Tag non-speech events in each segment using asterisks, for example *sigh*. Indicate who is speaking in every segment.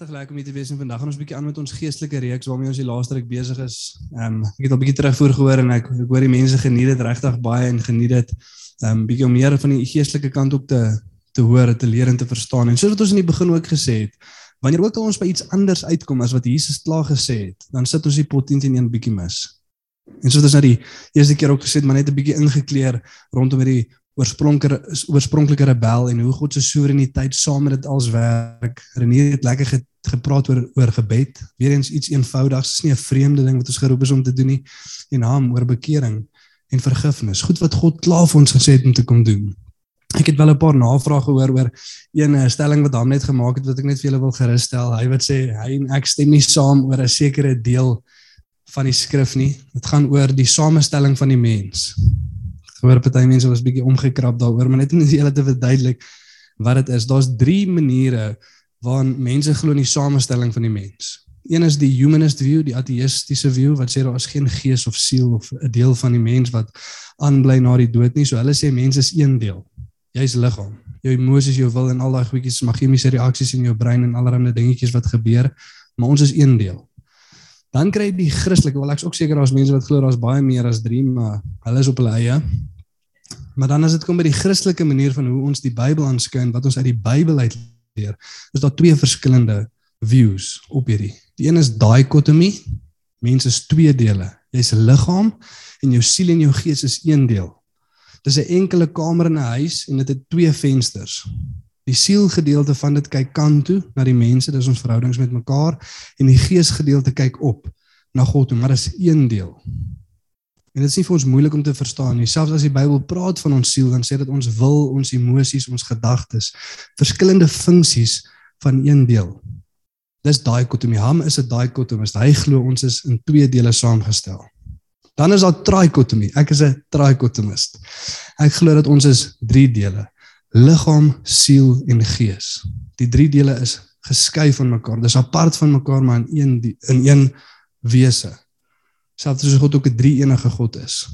Speaker 1: regtig lekker om hier te wees en vandag gaan ons 'n bietjie aan met ons geestelike reeks waarmee ons die laaste ruk besig is. Ehm um, ek het al 'n bietjie terugvoer gehoor en ek ek hoor die mense geniet dit regtig baie en geniet dit ehm um, bietjie om meer van die geestelike kant op te te hoor, te leer en te verstaan. En soos wat ons in die begin ook gesê het, wanneer ook al ons by iets anders uitkom as wat Jesus klaar gesê het, dan sit ons die pot 10 teen 1 bietjie mis. En soos ons nou die eerste keer ook gesê het, maar net 'n bietjie ingekleer rondom hierdie oorspronklike oorspronklike rebel en hoe God se soewereiniteit saam met dit als werk. Renier het lekker gepraat oor oor gebed. Weerens iets eenvoudigs, is nie 'n vreemde ding wat ons geroep is om te doen nie. En naam oor bekering en vergifnis. Goed wat God klaar vir ons gesê het om te kom doen. Ek het wel 'n paar navrae gehoor oor een eh, stelling wat hom net gemaak het wat ek net vir julle wil gerusstel. Hy wat sê hy en ek stem nie saam oor 'n sekere deel van die skrif nie. Dit gaan oor die samestelling van die mens gehoor party mense was bietjie omgekrap daaroor, maar net om dit julle te verduidelik wat dit is. Daar's 3 maniere waarin mense glo in die samestelling van die mens. Een is die humanist view, die ateïstiese view wat sê daar is geen gees of siel of 'n deel van die mens wat aanbly na die dood nie. So hulle sê mens is een deel. Jy's liggaam. Jou emosies, jou wil en al daai goedjies, maar chemiese reaksies in jou brein en allerlei dingetjies wat gebeur, maar ons is een deel. Dan kry jy die Christelike, wel ek's ook seker daar's mense wat glo daar's baie meer as 3, maar hulle is op hulle eie. Maar dan as dit kom by die Christelike manier van hoe ons die Bybel aanskou en wat ons uit die Bybel uit leer, is daar twee verskillende views op hierdie. Die een is dichotomy. Mens is twee dele. Jy's 'n liggaam en jou siel en jou gees is een deel. Dis 'n enkele kamer in 'n huis en dit het twee vensters. Die sielgedeelte van dit kyk kant toe na die mense, dis ons verhoudings met mekaar en die geesgedeelte kyk op na God maar dis een deel. En dit is nie vir ons moeilik om te verstaan nie. Selfs as die Bybel praat van ons siel, dan sê dit ons wil, ons emosies, ons gedagtes, verskillende funksies van een deel. Dis dichotomie. Ham is 'n dichotomist. Hy glo ons is in twee dele saamgestel. Dan is daar trichotomie. Ek is 'n trichotomist. Ek glo dat ons is drie dele: liggaam, siel en gees. Die drie dele is geskei van mekaar. Dis apart van mekaar, maar in een in een wese selfs as God ook 'n drie enige God is.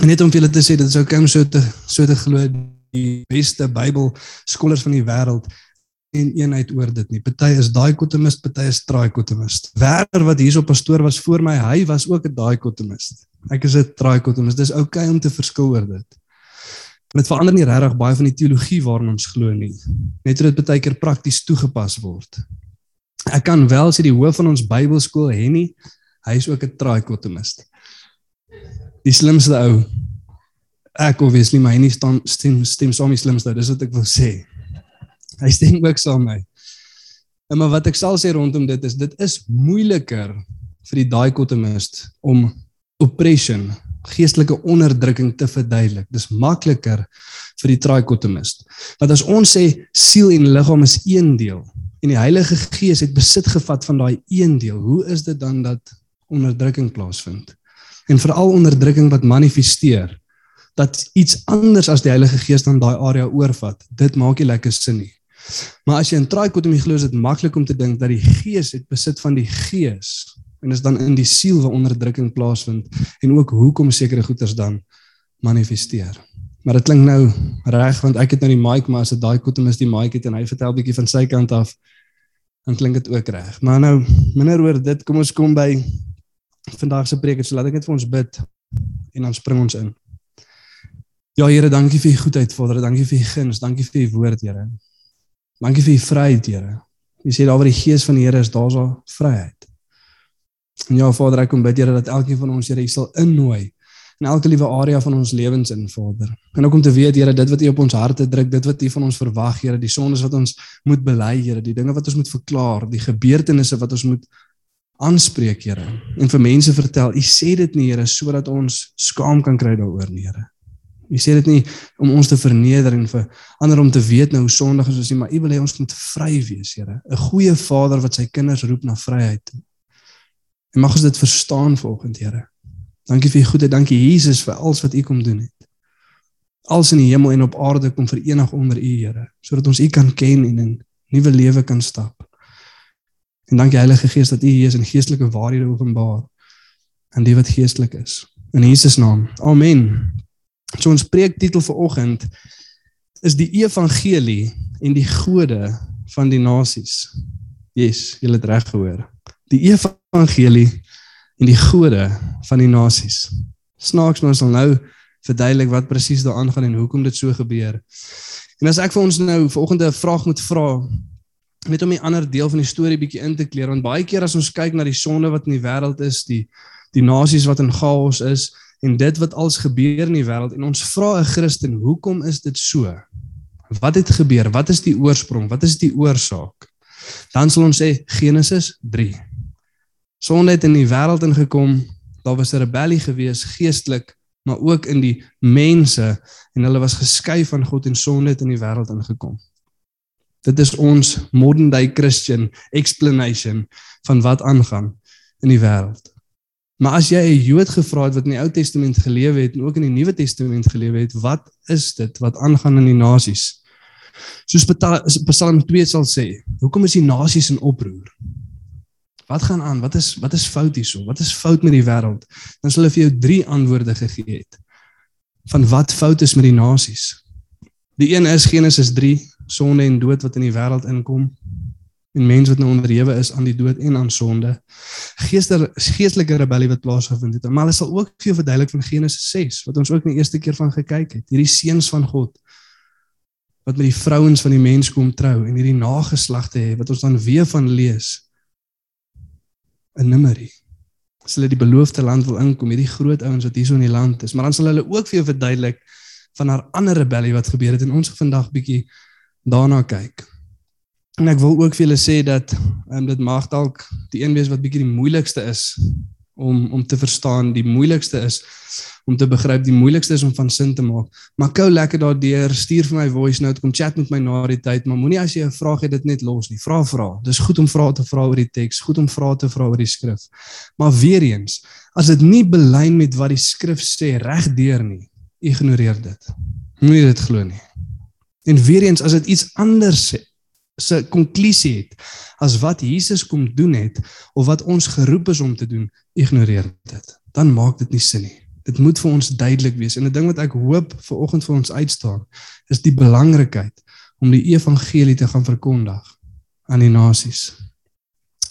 Speaker 1: En net om vir julle te sê dit is ook om so te so te glo die beste Bybel skolars van die wêreld en eenheid oor dit nie. Party is dichotomist, party is trichotomist. Werner wat hierso pastoor was voor my, hy was ook 'n dichotomist. Ek is 'n trichotomist. Dis oukei okay om te verskil oor dit. Dit verander nie regtig baie van die teologie waarin ons glo nie. Net hoe dit baie keer prakties toegepas word. Ek kan wel sê die hoof van ons Bybelskool, Henny, Hy is ook 'n trichotomist. Die slimste ou. Ek obviously my nie stem stem stem saam die slimste, dis wat ek wil sê. Hy stem ook saam my. En maar wat ek sal sê rondom dit is dit is moeiliker vir die dichotomist om oppression, geestelike onderdrukking te verduidelik. Dis makliker vir die trichotomist. Want as ons sê siel en liggaam is een deel en die Heilige Gees het besit gevat van daai een deel, hoe is dit dan dat onderdrukking plaasvind. En veral onderdrukking wat manifesteer dat iets anders as die Heilige Gees dan daai area oorvat. Dit maak nie lekker sin nie. Maar as jy in trikotomie glo, is dit maklik om te dink dat die Gees het besit van die Gees en is dan in die siel waar onderdrukking plaasvind en ook hoekom sekere goeters dan manifesteer. Maar dit klink nou reg want ek het nou die mic maar as dit daai kotomis die mic het en hy vertel bietjie van sy kant af dan klink dit ook reg. Maar nou minder oor dit, kom ons kom by vandag se preek, so laat ek net vir ons bid en dan spring ons in. Ja Here, dankie vir u goedheid, Vader. Dankie vir u guns, dankie vir u woord, Here. Dankie vir u vryheid, Here. U sê daar waar die gees van die Here is, daar's daar vryheid. En ja, Vader, ek kom bid Here dat elkeen van ons Here sal innooi in elke liewe area van ons lewens in, Vader. En ook om te weet, Here, dit wat u op ons harte druk, dit wat u van ons verwag, Here, die sondes wat ons moet bely, Here, die dinge wat ons moet verklaar, die gebeurtenisse wat ons moet aanspreek, Here, en vir mense vertel. U sê dit nie, Here, sodat ons skaam kan kry daaroor nie, Here. U sê dit nie om ons te verneder en vir ander om te weet nou hoe sondig ons is nie, maar U wil hê ons moet vry wees, Here. 'n Goeie Vader wat sy kinders roep na vryheid. En mag ons dit verstaan volgens Here. Dankie vir u goedheid, dankie Jesus vir alles wat u kom doen het. Alles in die hemel en op aarde kom verenig onder u Here, sodat ons u kan ken en in nuwe lewe kan stap. En dankie Heilige Gees dat u hier is en geestelike waarhede openbaar aan die wat geestelik is. In Jesus naam. Amen. So ons preektitel vir oggend is die evangelie en die gode van die nasies. Yes, jy het reg gehoor. Die evangelie en die gode van die nasies. Snaaks maar ons sal nou verduidelik wat presies daar aangaan en hoekom dit so gebeur. En as ek vir ons nou vanoggend 'n vraag moet vra net om 'n ander deel van die storie bietjie in te kleer want baie keer as ons kyk na die sonde wat in die wêreld is, die die nasies wat in chaos is en dit wat als gebeur in die wêreld en ons vra 'n Christen, hoekom is dit so? Wat het gebeur? Wat is die oorsprong? Wat is die oorsaak? Dan sal ons sê Genesis 3. Sonde het in die wêreld ingekom. Daar was 'n rebellie gewees geestelik, maar ook in die mense en hulle was geskei van God en sonde het in die wêreld ingekom. Dit is ons modern day Christian explanation van wat aangaan in die wêreld. Maar as jy 'n Jood gevra het wat in die Ou Testament gelewe het en ook in die Nuwe Testament gelewe het, wat is dit wat aangaan in die nasies? Soos Psalm 2 sal sê, hoekom is die nasies in oproer? Wat gaan aan? Wat is wat is fout hierso? Wat is fout met die wêreld? Dan sal hulle vir jou drie antwoorde gegee het van wat fout is met die nasies. Die een is Genesis 3, sonde en dood wat in die wêreld inkom en mense wat nou onderhewe is aan die dood en aan sonde. Geester geestelike rebellie wat plaasgevind het. Maar hulle sal ook vir jou verduidelik van Genesis 6 wat ons ook die eerste keer van gekyk het. Hierdie seuns van God wat met die vrouens van die mens kom trou en hierdie nageslagte hê wat ons dan weer van lees in Numeri. As hulle die beloofde land wil inkom, hierdie groot ouens wat hierso in die land is, maar dan sal hulle ook vir jou verduidelik van haar ander rebellie wat gebeur het en ons vandag bietjie daarna kyk. En ek wil ook vir julle sê dat um, dit mag dalk die een wees wat bietjie die moeilikste is om om te verstaan, die moeilikste is om te begryp, die moeilikste is om van sin te maak. Maar kou lekker daardeur, stuur vir my voice note, kom chat met my na die tyd, maar moenie as jy 'n vraag het dit net los nie. Vra vra. Dis goed om vrae te vra oor die teks, goed om vrae te vra oor die skrif. Maar weer eens, as dit nie belyn met wat die skrif sê regdeur nie, ignoreer dit. Moenie dit glo nie. En weer eens as dit iets anders se konklusie het as wat Jesus kom doen het of wat ons geroep is om te doen, ignoreer dit. Dan maak dit nie sin nie. Dit moet vir ons duidelik wees en 'n ding wat ek hoop vir oggend vir ons uitstaan is die belangrikheid om die evangelie te gaan verkondig aan die nasies.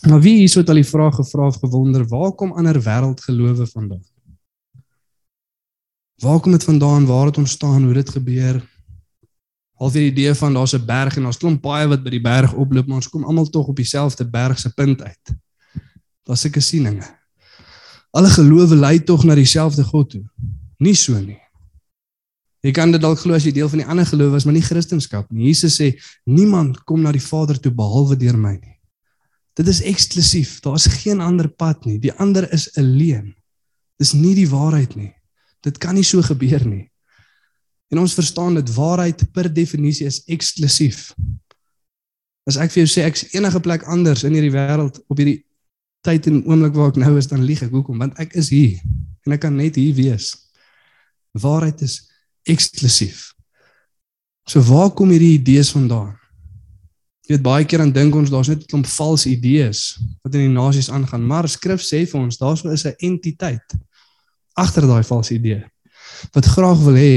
Speaker 1: Maar wie hierso het al die vraag gevra of gewonder, waar kom ander wêreldgelowe vandaan? Waar kom dit vandaan? Waar het ontstaan? Hoe dit gebeur? Al die idee van daar's 'n berg en daar's klomp paaie wat by die berg oploop, maar ons kom almal tog op dieselfde berg se punt uit. Daar's seker sieninge. Alle gelowe lei tog na dieselfde God toe. Nie so nie. Jy kan dit dalk glo as jy deel van die ander gelowe is, maar nie Christendom nie. Jesus sê niemand kom na die Vader toe behalwe deur my nie. Dit is eksklusief. Daar's geen ander pad nie. Die ander is 'n leuen. Dis nie die waarheid nie. Dit kan nie so gebeur nie. En ons verstaan dat waarheid per definisie is eksklusief. As ek vir jou sê ek's enige plek anders in hierdie wêreld op hierdie tyd en oomblik waar ek nou is, dan lieg ek. Hoekom? Want ek is hier en ek kan net hier wees. Waarheid is eksklusief. So waar kom hierdie idees vandaan? Jy weet baie keer dan dink ons daar's net 'n klomp valse idees wat in die nasies aangaan, maar skrif sê vir ons daarso is 'n entiteit agter daai valse idee wat graag wil hê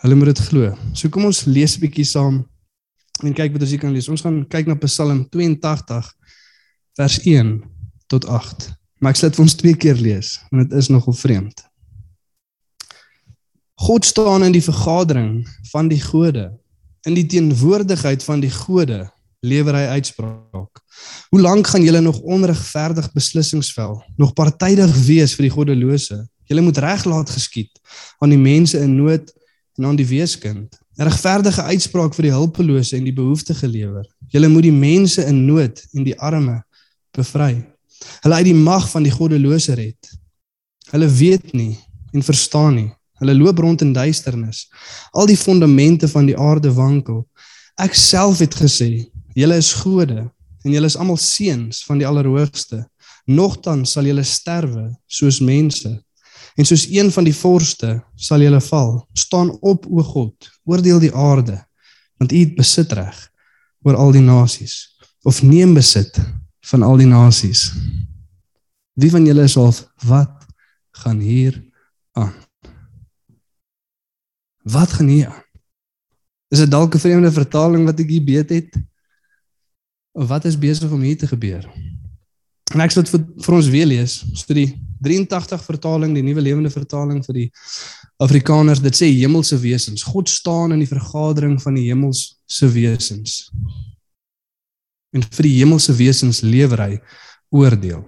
Speaker 1: Hulle moet dit glo. So kom ons lees 'n bietjie saam en kyk wat ons hier kan lees. Ons gaan kyk na Psalm 82 vers 1 tot 8. Maar ek sal dit vir ons twee keer lees want dit is nogal vreemd. God staan in die vergadering van die gode. In die teenwoordigheid van die gode lewer hy uitspraak. Hoe lank gaan julle nog onregverdig beslissings vel? Nog partydig wees vir die goddelose? Julle moet reg laat geskied aan die mense in nood en aan die weeskind. 'n Regverdige uitspraak vir die hulpelose en die behoeftige lewer. Julle moet die mense in nood en die arme bevry. Hulle uit die mag van die goddelose red. Hulle weet nie en verstaan nie. Hulle loop rond in duisternis. Al die fondamente van die aarde wankel. Ek self het gesê, julle is gode en julle is almal seuns van die Allerhoogste. Nogtans sal julle sterwe soos mense En soos een van die vorste sal julle val. Staan op o God, oordeel die aarde, want U het besit reg oor al die nasies of neem besit van al die nasies. Wie van julle is half wat gaan hier aan? Wat gaan hier aan? Is dit dalk 'n vreemde vertaling wat ek hier beet het? Of wat is besig om hier te gebeur? En ek sal dit vir, vir ons weer lees. Studie 83 vertaling, die nuwe lewende vertaling vir die Afrikaners. Dit sê hemelse wesens. God staan in die vergadering van die hemelse wesens. En vir die hemelse wesens lewer hy oordeel.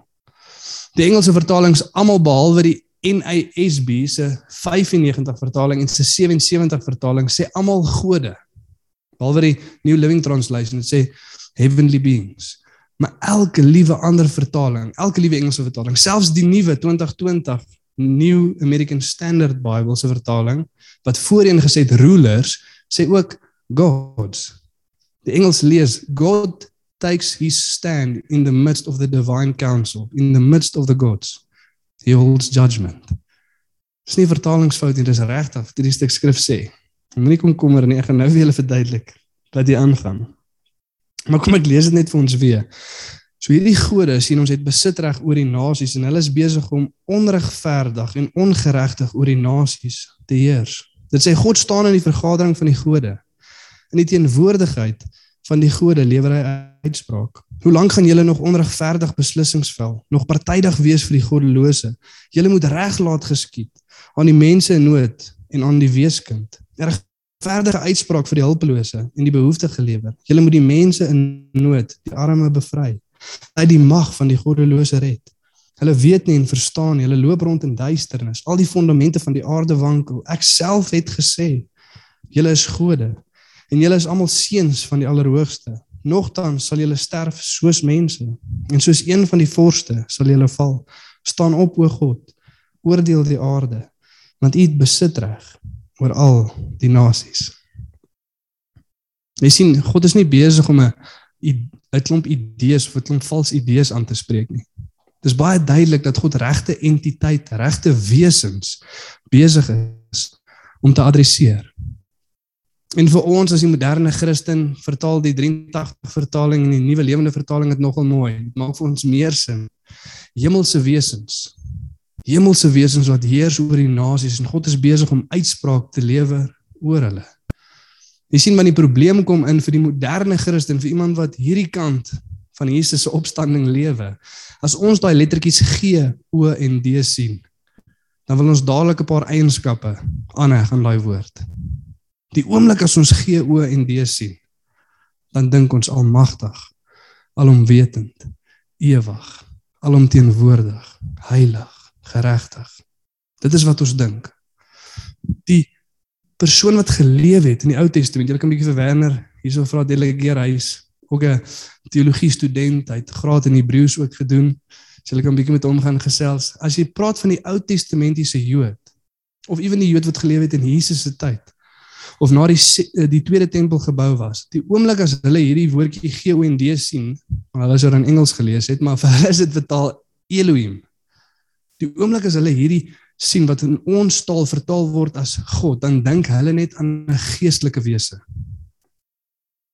Speaker 1: Die Engelse vertalings almal behalwe die NASB se 95 vertaling en se 77 vertaling sê almal gode. Behalwe die New Living Translation dit sê heavenly beings. Maar elke liewe ander vertaling, elke liewe Engelse vertaling, selfs die nuwe 2020 New American Standard Bible se vertaling wat voorheen gesê het rulers, sê ook gods. Die Engels lees God takes his stand in the midst of the divine council, in the midst of the gods. He holds judgment. Dis nie vertalingsfout nie, dis regtig wat hierdie stuk skrif sê. Moenie kom kommer nie, ek gaan nou vir julle verduidelik wat hier aangaan. Maar kom ek lees dit net vir ons weer. So hierdie gode sien ons het besitreg oor die nasies en hulle is besig om onregverdig en ongeregtig oor die nasies te heers. Dit sê God staan in die vergadering van die gode. In die teenwoordigheid van die gode lewer hy uitspraak. Hoe lank gaan julle nog onregverdig beslissings vel? Nog partydig wees vir die goddelose? Julle moet reg laat geskied aan die mense in nood en aan die weeskind. Regverdige uitspraak vir die hulpelose en die behoeftige gelewer. Julle moet die mense in nood, die arme bevry. Uit die mag van die goddelose red. Hulle weet nie en verstaan nie. Hulle loop rond in duisternis. Al die fondamente van die aarde wankel. Ek self het gesê, julle is gode en julle is almal seuns van die Allerhoogste. Nogtans sal julle sterf soos mense en soos een van die vorste sal julle val. Staan op o God, oordeel die aarde, want U besit reg oor al die nasies. Jy sien, God is nie besig om 'n 'n klomp idees of 'n klomp vals idees aan te spreek nie. Dis baie duidelik dat God regte entiteit, regte wesens besig is om te adresseer. En vir ons as die moderne Christen vertaal die 83 vertaling en die nuwe lewende vertaling dit nogal mooi. Dit maak vir ons meer sin. Hemelse wesens. Hemelse wesens wat heers oor die nasies en God is besig om uitspraak te lewer oor hulle. Jy sien maar die probleem kom in vir die moderne Christen, vir iemand wat hierdie kant van Jesus se opstanding lewe. As ons daai lettertjies G, O en D sien, dan wil ons dadelik 'n paar eienskappe aanheg aan daai woord. Die oomblik as ons GO en D sien, dan dink ons almagtig, alomwetend, ewig, alomteenwoordig, heilig, geregtig. Dit is wat ons dink. Die persoon wat geleef het in die Ou Testament, jy kan 'n bietjie vir Werner hierso vra delegeer hy's ook 'n teologie student, hy het graad in Hebreëus ook gedoen. So jy kan 'n bietjie met hom gaan gesels. As jy praat van die Ou Testamentiese Jood of ewen die Jood wat geleef het in Jesus se tyd, of na die eh, die tweede tempel gebou was. Die oomblik as hulle hierdie woordjie G O N D sien, maar hulle sou dan Engels gelees het, maar *laughs* vir hulle is dit vertaal Elohim. Die oomblik as hulle hierdie sien wat in ons taal vertaal word as God, dan dink hulle net aan 'n geestelike wese.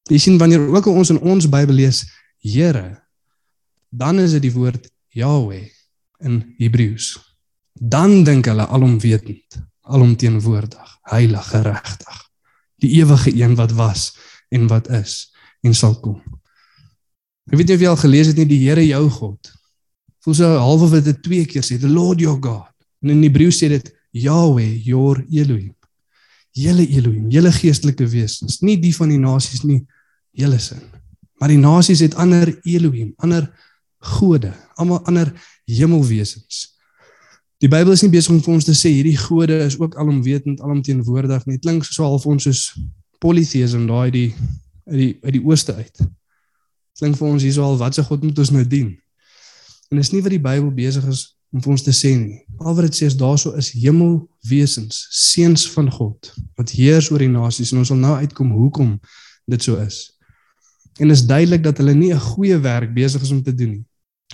Speaker 1: Jy sien wanneer ook ons in ons Bybel lees Here, dan is dit die woord Yahweh in Hebreëus. Dan dink hulle alomwetend, alomteenwoordig, heilig, geregtig die ewige een wat was en wat is en sal kom. Ek weet nie of jy al gelees het nie die Here jou God. Voel so half of dit twee keer sê the Lord your God. En in Hebreë sê dit Yahweh your Elohim. Julle Elohim, julle geestelike wesens, nie die van die nasies nie, julle sin. Maar die nasies het ander Elohim, ander gode, almal ander hemelwesens. Die Bybel is nie besig om vir ons te sê hierdie gode is ook alomwetend, alomteenwoordig nie. Dit klink so half ons soos polytheism daai die uit die uit die ooste uit. Klink vir ons hierso al wat se God moet ons nou dien? En is nie wat die Bybel besig is om vir ons te sê nie. Al wat dit sê is daarso is hemelwesens, seuns van God wat heers oor die nasies en ons sal nou uitkom hoekom dit so is. En is duidelik dat hulle nie 'n goeie werk besig is om te doen nie.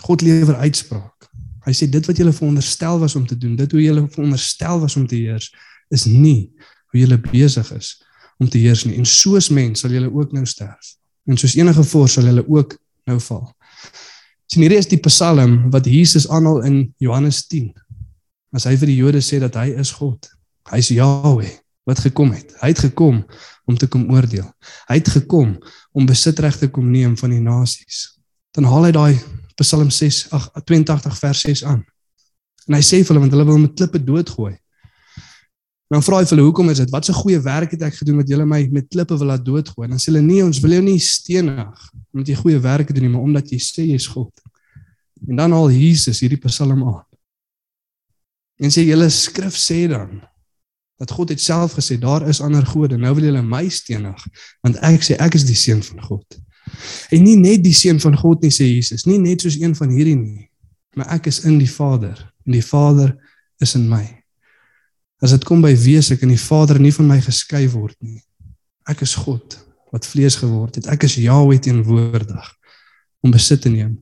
Speaker 1: God lewer uitspraak. Hy sê dit wat julle veronderstel was om te doen, dit hoe julle veronderstel was om te heers, is nie hoe julle besig is om te heers nie. En soos mens sal julle ook nou sterf. En soos enige vors sal julle ook nou val. Sien hierdie is die Psalm wat Jesus aanhaal in Johannes 10. As hy vir die Jode sê dat hy is God. Hy's Jahweh wat gekom het. Hy het gekom om te kom oordeel. Hy het gekom om besitreg te kom neem van die nasies. Dan haal hy daai Psalm 6 ag 82 vers 6 aan. En hy sê vir hulle want hulle wil met klippe doodgooi. Dan vra hy vir hulle hoekom is dit? Wat 'n goeie werk het ek gedoen wat julle my met klippe wil laat doodgooi? Dan sê hulle nee, ons wil jou nie stenig omdat jy goeie werk doen nie, maar omdat jy sê jy's God. En dan al Jesus hierdie Psalm aan. En sê julle skrif sê dan dat God het self gesê daar is ander gode. Nou wil julle my stenig want ek sê ek is die seun van God. En nie net die seun van God nie sê Jesus, nie net soos een van hierdie nie, maar ek is in die Vader en die Vader is in my. As dit kom by wese kan die Vader nie van my geskei word nie. Ek is God wat vlees geword het. Ek is Jahweh teenwoordig om besit te neem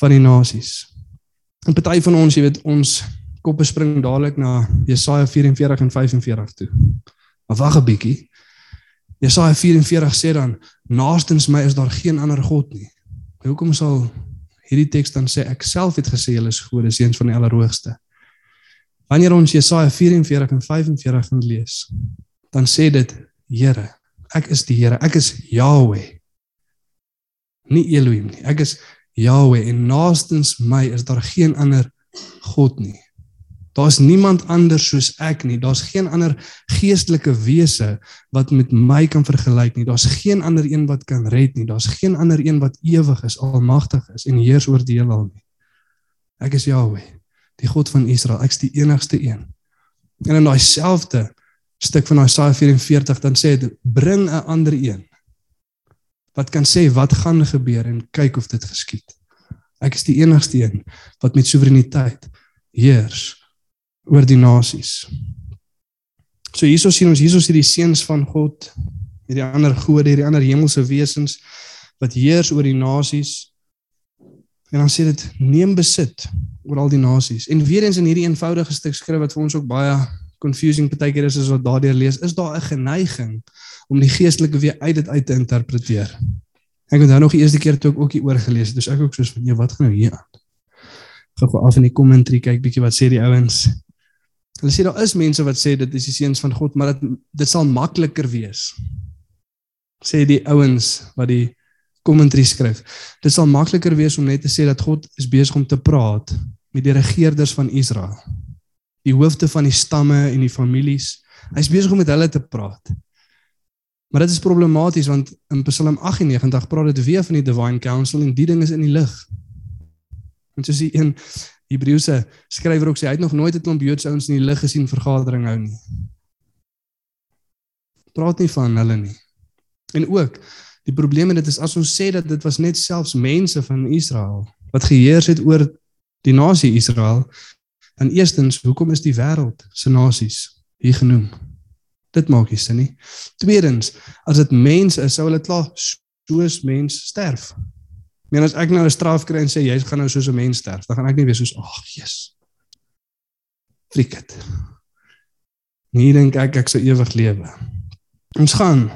Speaker 1: van die nasies. En party van ons, jy weet, ons koppe spring dadelik na Jesaja 44 en 45 toe. Maar wag 'n bietjie. Jesaja 44 sê dan naastens my is daar geen ander god nie. Hoekom sal hierdie teks dan sê ek self het gesê julle is gode seuns van die Allerhoogste? Wanneer ons Jesaja 44 en 45 gaan lees, dan sê dit Here, ek is die Here, ek is Yahweh. Nie Elohim nie. Ek is Yahweh en naastens my is daar geen ander god nie. Daar's niemand anders soos ek nie. Daar's geen ander geestelike wese wat met my kan vergelyk nie. Daar's geen ander een wat kan red nie. Daar's geen ander een wat ewig is, almagtig is en heers oor die heelal nie. Ek is Jahweh, die God van Israel. Ek's die enigste een. En in daai selfde stuk van Jesaja 44 dan sê dit bring 'n ander een wat kan sê wat gaan gebeur en kyk of dit geskied. Ek is die enigste een wat met soewereiniteit heers oor die nasies. So hierso sien ons hierso sien die seuns van God, hierdie ander gode, hierdie ander hemelse wesens wat heers oor die nasies. En dan sê dit neem besit oor al die nasies. En weer eens in hierdie eenvoudige stuk skrif wat vir ons ook baie confusing partykeer is as wat daardeur lees, is daar 'n geneiging om die geestelike weer uit dit uit te interpreteer. Ek het nou nog die eerste keer toe ek ook hier oor gelees het, dus ek ook soos van, "Nee, wat gaan nou hier aan?" Gou af in die kommentary kyk bietjie wat sê die ouens. Hulle sê daar is mense wat sê dit is die seuns van God, maar dit dit sal makliker wees. Sê die ouens wat die commentary skryf. Dit sal makliker wees om net te sê dat God is besig om te praat met die regerders van Israel. Die hoofde van die stamme en die families. Hy's besig om met hulle te praat. Maar dit is problematies want in Psalm 98 praat dit weer van die divine council en die ding is in die lig. En soos die een Hebreëse skrywer ook sê hy het nog nooit 'n klomp Joodse ouens in die lig gesien vergadering hou nie. Praat nie van hulle nie. En ook die probleem met dit is as ons sê dat dit was net selfs mense van Israel wat geheers het oor die nasie Israel, dan eerstens, hoekom is die wêreld se nasies hier genoem? Dit maak nie sin nie. Tweedens, as dit mense is, sou hulle klaar soos mens sterf. Men as ek nou 'n straf kry en sê jy gaan nou soos 'n mens sterf, dan gaan ek nie weer soos ag, Jesus. Frik dit. Nie dink ek ek sou ewig lewe. Ons gaan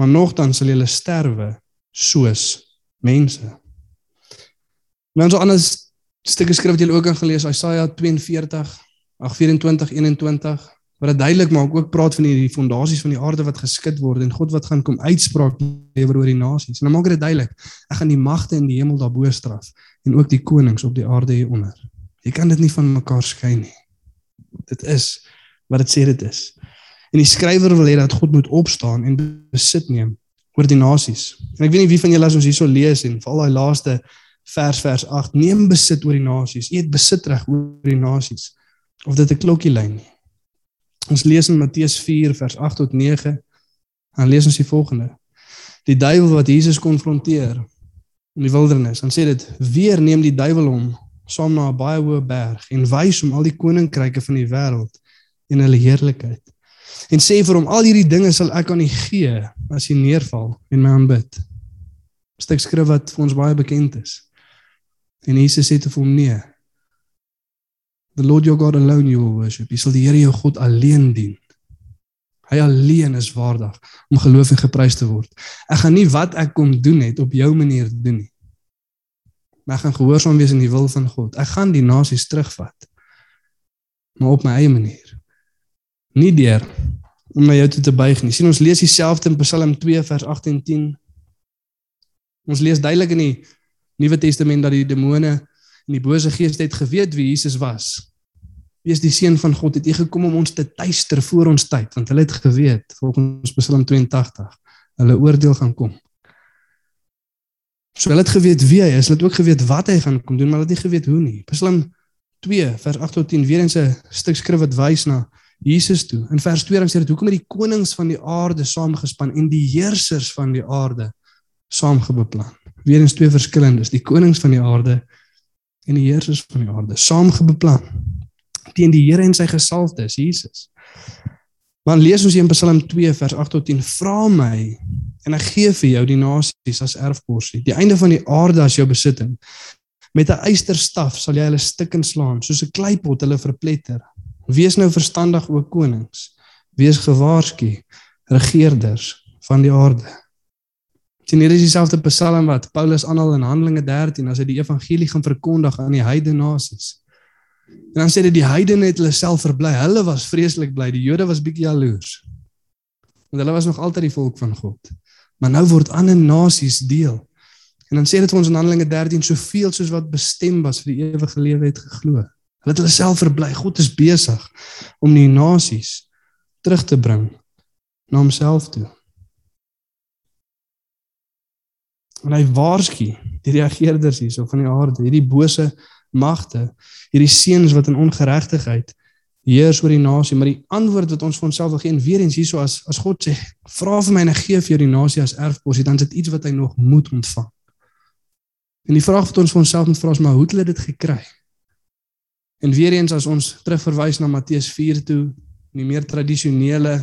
Speaker 1: maar nogtans sal julle sterwe soos mense. Nou ons anders stukke skrif wat julle ook aan gelees, Jesaja 42, ag 24 21 wat dit duidelik maak ook praat van hierdie fondasies van die aarde wat geskit word en God wat gaan kom uitspraak lewer oor die nasies. En dan maak dit duidelik, ek gaan die magte in die hemel daarbo straf en ook die konings op die aarde hieronder. Jy kan dit nie van mekaar skei nie. Dit is wat dit sê dit is. En die skrywer wil hê dat God moet opstaan en besit neem oor die nasies. En ek weet nie wie van julle as ons hierso lees en veral daai laaste vers vers 8 neem besit oor die nasies. U het besit reg oor die nasies. Of dit 'n klokkie lyn nie. Ons lees in Matteus 4 vers 8 tot 9. Dan lees ons die volgende. Die duiwel wat Jesus konfronteer in die wildernis. Dan sê dit: "Weer neem die duiwel hom saam na 'n baie hoë berg en wys hom al die koninkryke van die wêreld en hulle heerlikheid. En sê vir hom: Al hierdie dinge sal ek aan u gee as jy neerval en my aanbid." 'n Stuk skrif wat vir ons baie bekend is. En Jesus sê te hom: "Nee, The Lord your God alone you will worship. Jy sal die Here jou God alleen dien. Hy alleen is waardig om geloof en geprys te word. Ek gaan nie wat ek kom doen het op jou manier doen nie. Maar ek gaan gehoorsaam wees in die wil van God. Ek gaan die nasies terugvat. Maar op my eie manier. Nie deur om na jou toe te buig nie. sien ons lees dieselfde in Psalm 2 vers 8 en 10. Ons lees duidelik in die Nuwe Testament dat die demone en die bose geeste het geweet wie Jesus was. Wie is die seun van God het hy gekom om ons te tuister voor ons tyd want hulle het geweet volgens Psalm 82 hulle oordeel gaan kom. So hulle het geweet wie hy is, hulle het ook geweet wat hy gaan kom doen, maar hulle het nie geweet hoe nie. Psalm 2 vers 8 tot 10 weer eens 'n stuk skrif wat wys na Jesus toe. In vers 2 dan sê dit hoekom het die konings van die aarde saamgespan en die heersers van die aarde saamgebeplan. Weerens twee verskillendes, die konings van die aarde en die heersers van die aarde saamgebeplan teen die Here en sy gesalfdes Jesus. Maar lees ons hier in Psalm 2 vers 8 tot 10: Vra my en ek gee vir jou die nasies as erfporsie, die einde van die aarde as jou besitting. Met 'n eysterstaf sal jy hulle stukken slaan, soos 'n kleipot hulle verpletter. Wees nou verstandig o konings, wees gewaarsku regerders van die aarde. Sien hier is dieselfde Psalm wat Paulus aanhaal in Handelinge 13 as hy die evangelie gaan verkondig aan die heidene nasies. En dan sê dit die heidene het hulle self verbly. Hulle was vreeslik bly. Die Jode was bietjie jaloers. Want hulle was nog altyd die volk van God. Maar nou word ander nasies deel. En dan sê dit ons in Handelinge 13 soveel soos wat bestem was vir die ewige lewe het geglo. Hulle het hulle self verbly. God is besig om die nasies terug te bring na homself toe. En hy waarsku die reageerders hierso van die aarde, hierdie bose magte, hierdie seuns wat in ongeregtigheid heers oor die nasie, maar die antwoord wat ons vir onsself wil gee en weer eens hierso as as God sê, vra vir my en ek gee vir jou die nasie as erfpos, dan is dit iets wat hy nog moet ontvang. En die vraag wat ons vir onsself moet vra is maar hoe het hulle dit gekry? En weer eens as ons terugverwys na Matteus 4 toe, die meer tradisionele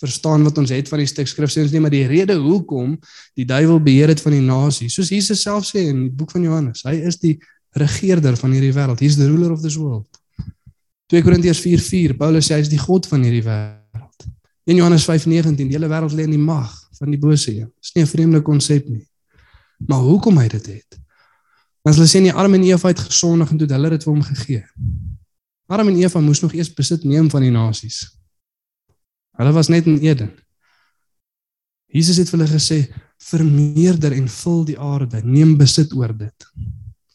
Speaker 1: verstaan wat ons het van die stuk skrif sê ons nie maar die rede hoekom die duiwel beheer het van die nasie soos Jesus self sê in die boek van Johannes hy is die regerder van hierdie wêreld. He's the ruler of this world. 2 Korintiërs 4:4 Paulus sê hy is die god van hierdie wêreld. In Johannes 5:19 die hele wêreld lê in die mag van die bose een. Is nie 'n vreemde konsep nie. Maar hoekom hy dit het want hulle sê nie Adam en Eva het gesondig en toe het hulle dit vir hom gegee Adam en Eva moes nog eers besit neem van die nasies Hulle was net in Eden. Jesus het vir hulle gesê: "Vermeerder en vul die aarde, neem besit oor dit."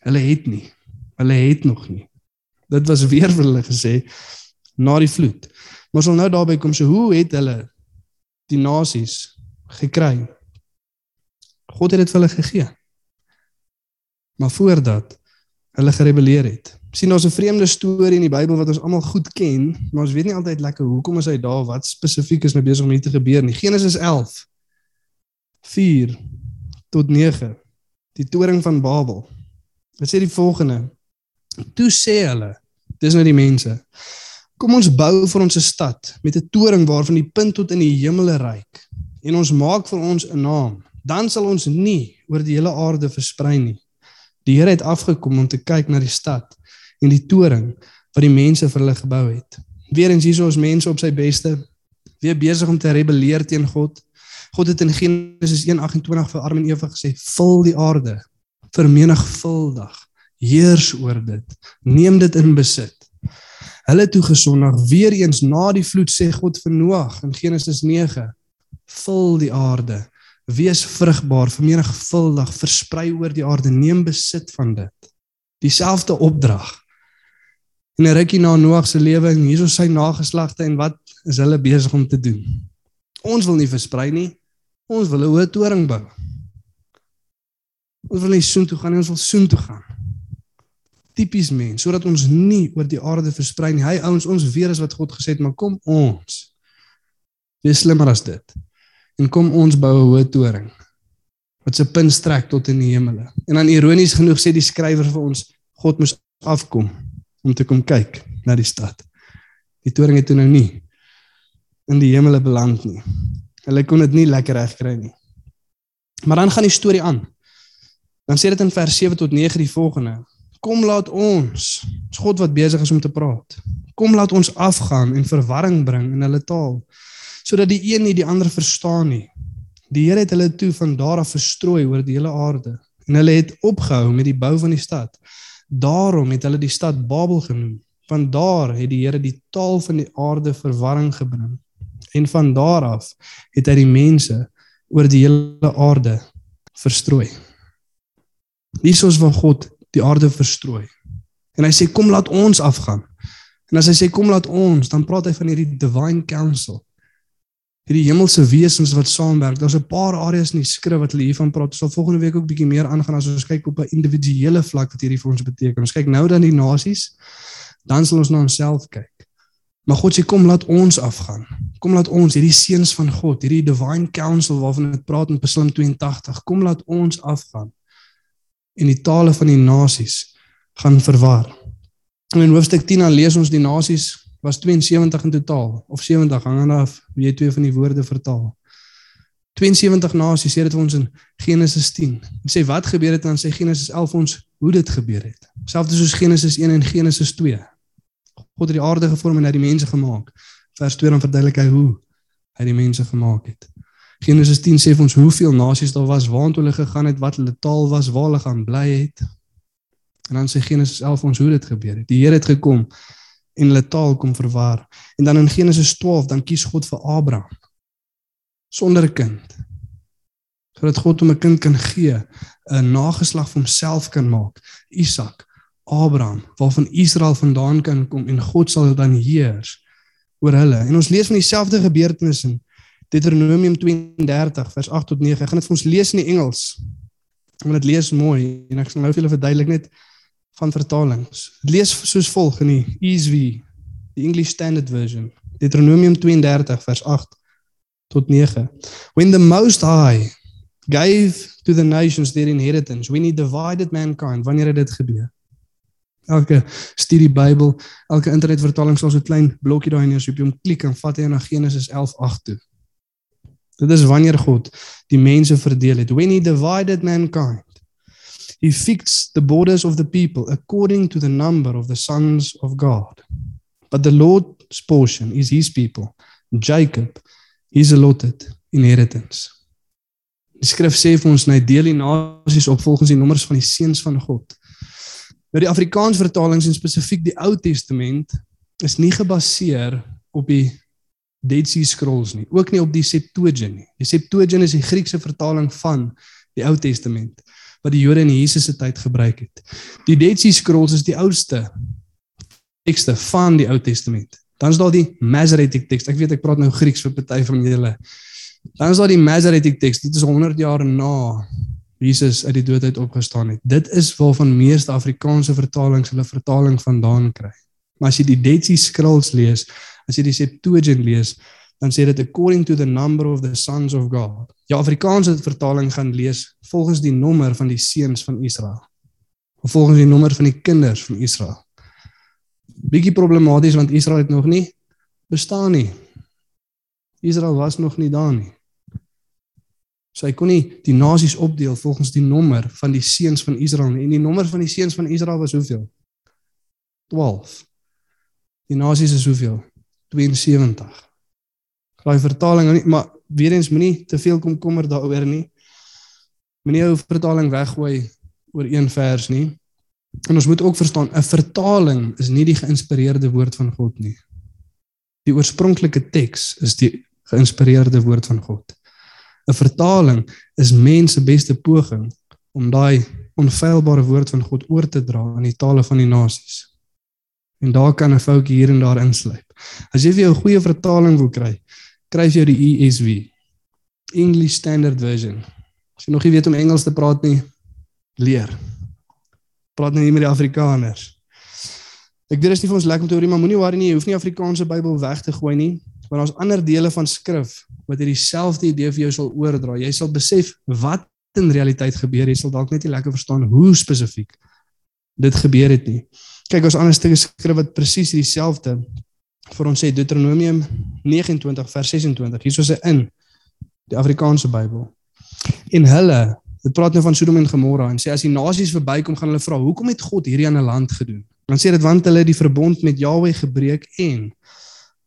Speaker 1: Hulle het nie. Hulle het nog nie. Dit was weer vir hulle gesê na die vloed. Maar ons sal nou daarby kom, so hoe het hulle die nasies gekry? God het dit vir hulle gegee. Maar voordat hulle gerebelleer het, sien ons 'n vreemde storie in die Bybel wat ons almal goed ken, maar ons weet nie altyd lekker hoekom is hy daar, wat spesifiek is nou besig om hier te gebeur nie. Genesis 11 4 tot 9. Die toring van Babel. Wat sê die volgende? Toe sê hulle, dis nou die mense. Kom ons bou vir ons 'n stad met 'n toring waarvan die punt tot in die hemele reik en ons maak vir ons 'n naam. Dan sal ons nie oor die hele aarde versprei nie. Die Here het afgekom om te kyk na die stad en die toring wat die mense vir hulle gebou het. Weerens hier is mense op sy beste weer besig om te rebelleer teen God. God het in Genesis 1:28 vir Adam en Eva gesê: "Vul die aarde, vermenigvuldig, heers oor dit, neem dit in besit." Hulle toe gesondig weer eens na die vloed sê God vir Noag in Genesis 9: "Vul die aarde, wees vrugbaar, vermenigvuldig, versprei oor die aarde, neem besit van dit." Dieselfde opdrag En 'n rukkie na Noag se lewe en hierso sy nageslagte en wat is hulle besig om te doen? Ons wil nie versprei nie. Ons wil 'n hoë toring bou. Ons wil nie soontoe gaan nie, ons wil soontoe gaan. Tipies mens, sodat ons nie oor die aarde versprei nie. Hy ouens, ons weet as wat God gesê het, maar kom ons. Wees slimmer as dit. En kom ons bou 'n hoë toring wat se punt strek tot in die hemele. En dan ironies genoeg sê die skrywer vir ons, God moes afkom om te kom kyk na die stad. Die toring het toe nou nie in die hemele beland nie. Hulle kon dit nie lekker regkry nie. Maar dan gaan die storie aan. Dan sê dit in vers 7 tot 9 die volgende: Kom laat ons, dis God wat besig is om te praat. Kom laat ons afgaan en verwarring bring in hulle taal sodat die een nie die ander verstaan nie. Die Here het hulle toe van daar af verstrooi oor die hele aarde en hulle het opgehou met die bou van die stad. Daarom het hulle die stad Babel genoem. Van daar het die Here die taal van die aarde verwarring gebring. En van daar af het hy die mense oor die hele aarde verstrooi. Hiersoos van God die aarde verstrooi. En hy sê kom laat ons afgaan. En as hy sê kom laat ons, dan praat hy van hierdie divine council. Hierdie hemelse wesens wat saamwerk. Daar's 'n paar areas in die skrif wat hulle hiervan praat. Ons sal volgende week ook bietjie meer aangaan as ons kyk op 'n individuele vlak wat hierdie vir ons beteken. Ons kyk nou dan die nasies, dan sal ons na onsself kyk. Maar God sê kom laat ons afgaan. Kom laat ons hierdie seuns van God, hierdie divine council waarvan dit praat in Psalm 82, kom laat ons afgaan en die tale van die nasies gaan verwar. En in hoofstuk 10 dan lees ons die nasies was 72 in totaal of 70 hangende af wie jy twee van die woorde vertaal. 72 nasies sê dit vir ons in Genesis 10. Dit sê wat gebeur het dan sê Genesis 11 ons hoe dit gebeur het. Selfs soos Genesis 1 en Genesis 2. God het die aarde gevorm en hy die mense gemaak. Vers 2 dan verduidelik hy hoe hy die mense gemaak het. Genesis 10 sê vir ons hoeveel nasies daar was, waartoe hulle gegaan het, wat hulle taal was, waar hulle gaan bly het. En dan sê Genesis 11 ons hoe dit gebeur het. Die Here het gekom en hulle taal kom verwar. En dan in Genesis 12 dan kies God vir Abraham sonder 'n kind. Sodat God hom 'n kind kan gee, 'n nageslag vir homself kan maak, Isak, Abraham, waarvan Israel vandaan kan kom en God sal dan heers oor hulle. En ons lees van dieselfde gebeurtenis in Deuteronomium 32 vers 8 tot 9. Ek gaan dit vir ons lees in die Engels. Ek wil dit lees mooi en ek sal nou vir julle verduidelik net van vertalings. Lees soos volg in die ESV, die English Standard Version. Deuteronomium 32 vers 8 tot 9. When the most high gave to the nations their inheritance, when he divided mankind, wanneer het dit gebeur? Elke studie Bybel, elke internetvertaling sal so 'n klein blokkie daai neer, so jy hom klik en vat hy na Genesis 11:8 toe. Dit is wanneer God die mense verdeel het. When he divided mankind He fixed the borders of the people according to the number of the sons of God. But the Lord's portion is his people, Jacob, his allotted inheritance. Die skrif sê vir ons hy deel die nasies op volgens die nommers van die seuns van God. Nou die Afrikaans vertalings en spesifiek die Ou Testament is nie gebaseer op die Dead Sea Scrolls nie, ook nie op die Septuagint nie. Die Septuagint is die Griekse vertaling van die Ou Testament wat die Jode in Jesus se tyd gebruik het. Die Dead Sea Scrolls is die oudste tekste van die Ou Testament. Dan is daar die Masoretic teks. Ek weet ek praat nou Grieks vir party van julle. Dan is daar die Masoretic teks. Dit is 100 jaar na Jesus uit die dood uit opgestaan het. Dit is waarvan meeste Afrikaanse vertalings hulle vertaling vandaan kry. Maar as jy die Dead Sea Scrolls lees, as jy die Septuagint lees, dan sê dit according to the number of the sons of God. Ja Afrikaanse vertaling gaan lees volgens die nommer van die seuns van Israel. Of volgens die nommer van die kinders van Israel. Bietjie problematies want Israel het nog nie bestaan nie. Israel was nog nie daar nie. So hy kon nie die nasies opdeel volgens die nommer van die seuns van Israel nie. En die nommer van die seuns van Israel was hoeveel? 12. Die nasies is hoeveel? 72 daai vertaling nie, maar weer eens moenie te veel komkommer daaroor nie. Moenie jou vertaling weggooi oor een vers nie. En ons moet ook verstaan, 'n vertaling is nie die geïnspireerde woord van God nie. Die oorspronklike teks is die geïnspireerde woord van God. 'n Vertaling is mense beste poging om daai onfeilbare woord van God oor te dra in die tale van die nasies. En daar kan 'n foutjie hier en daar insluip. As jy vir jou 'n goeie vertaling wil kry, kry jy die ESV. English Standard Version. As jy nog nie weet om Engels te praat nie, leer. Praat net met die Afrikaners. Ek weet dit is nie vir ons lekker om te hoor nie, maar moenie worry nie, jy hoef nie Afrikaanse Bybel weg te gooi nie, want daar's ander dele van skrif wat hierdie selfde idee vir jou sal oordra. Jy sal besef wat in realiteit gebeur, jy sal dalk net nie lekker verstaan hoe spesifiek dit gebeur het nie. Kyk, ons ander stukke skrif wat presies dieselfde vir ons sê Deuteronomium 29 vers 26. Hier is 'n in die Afrikaanse Bybel. En hulle Dit praat nou van Sodom en Gomorra en sê as die nasies verbykom gaan hulle vra, "Hoekom het God hierdie aan 'n land gedoen?" Dan sê dit want hulle het die verbond met Jahwe gebreek en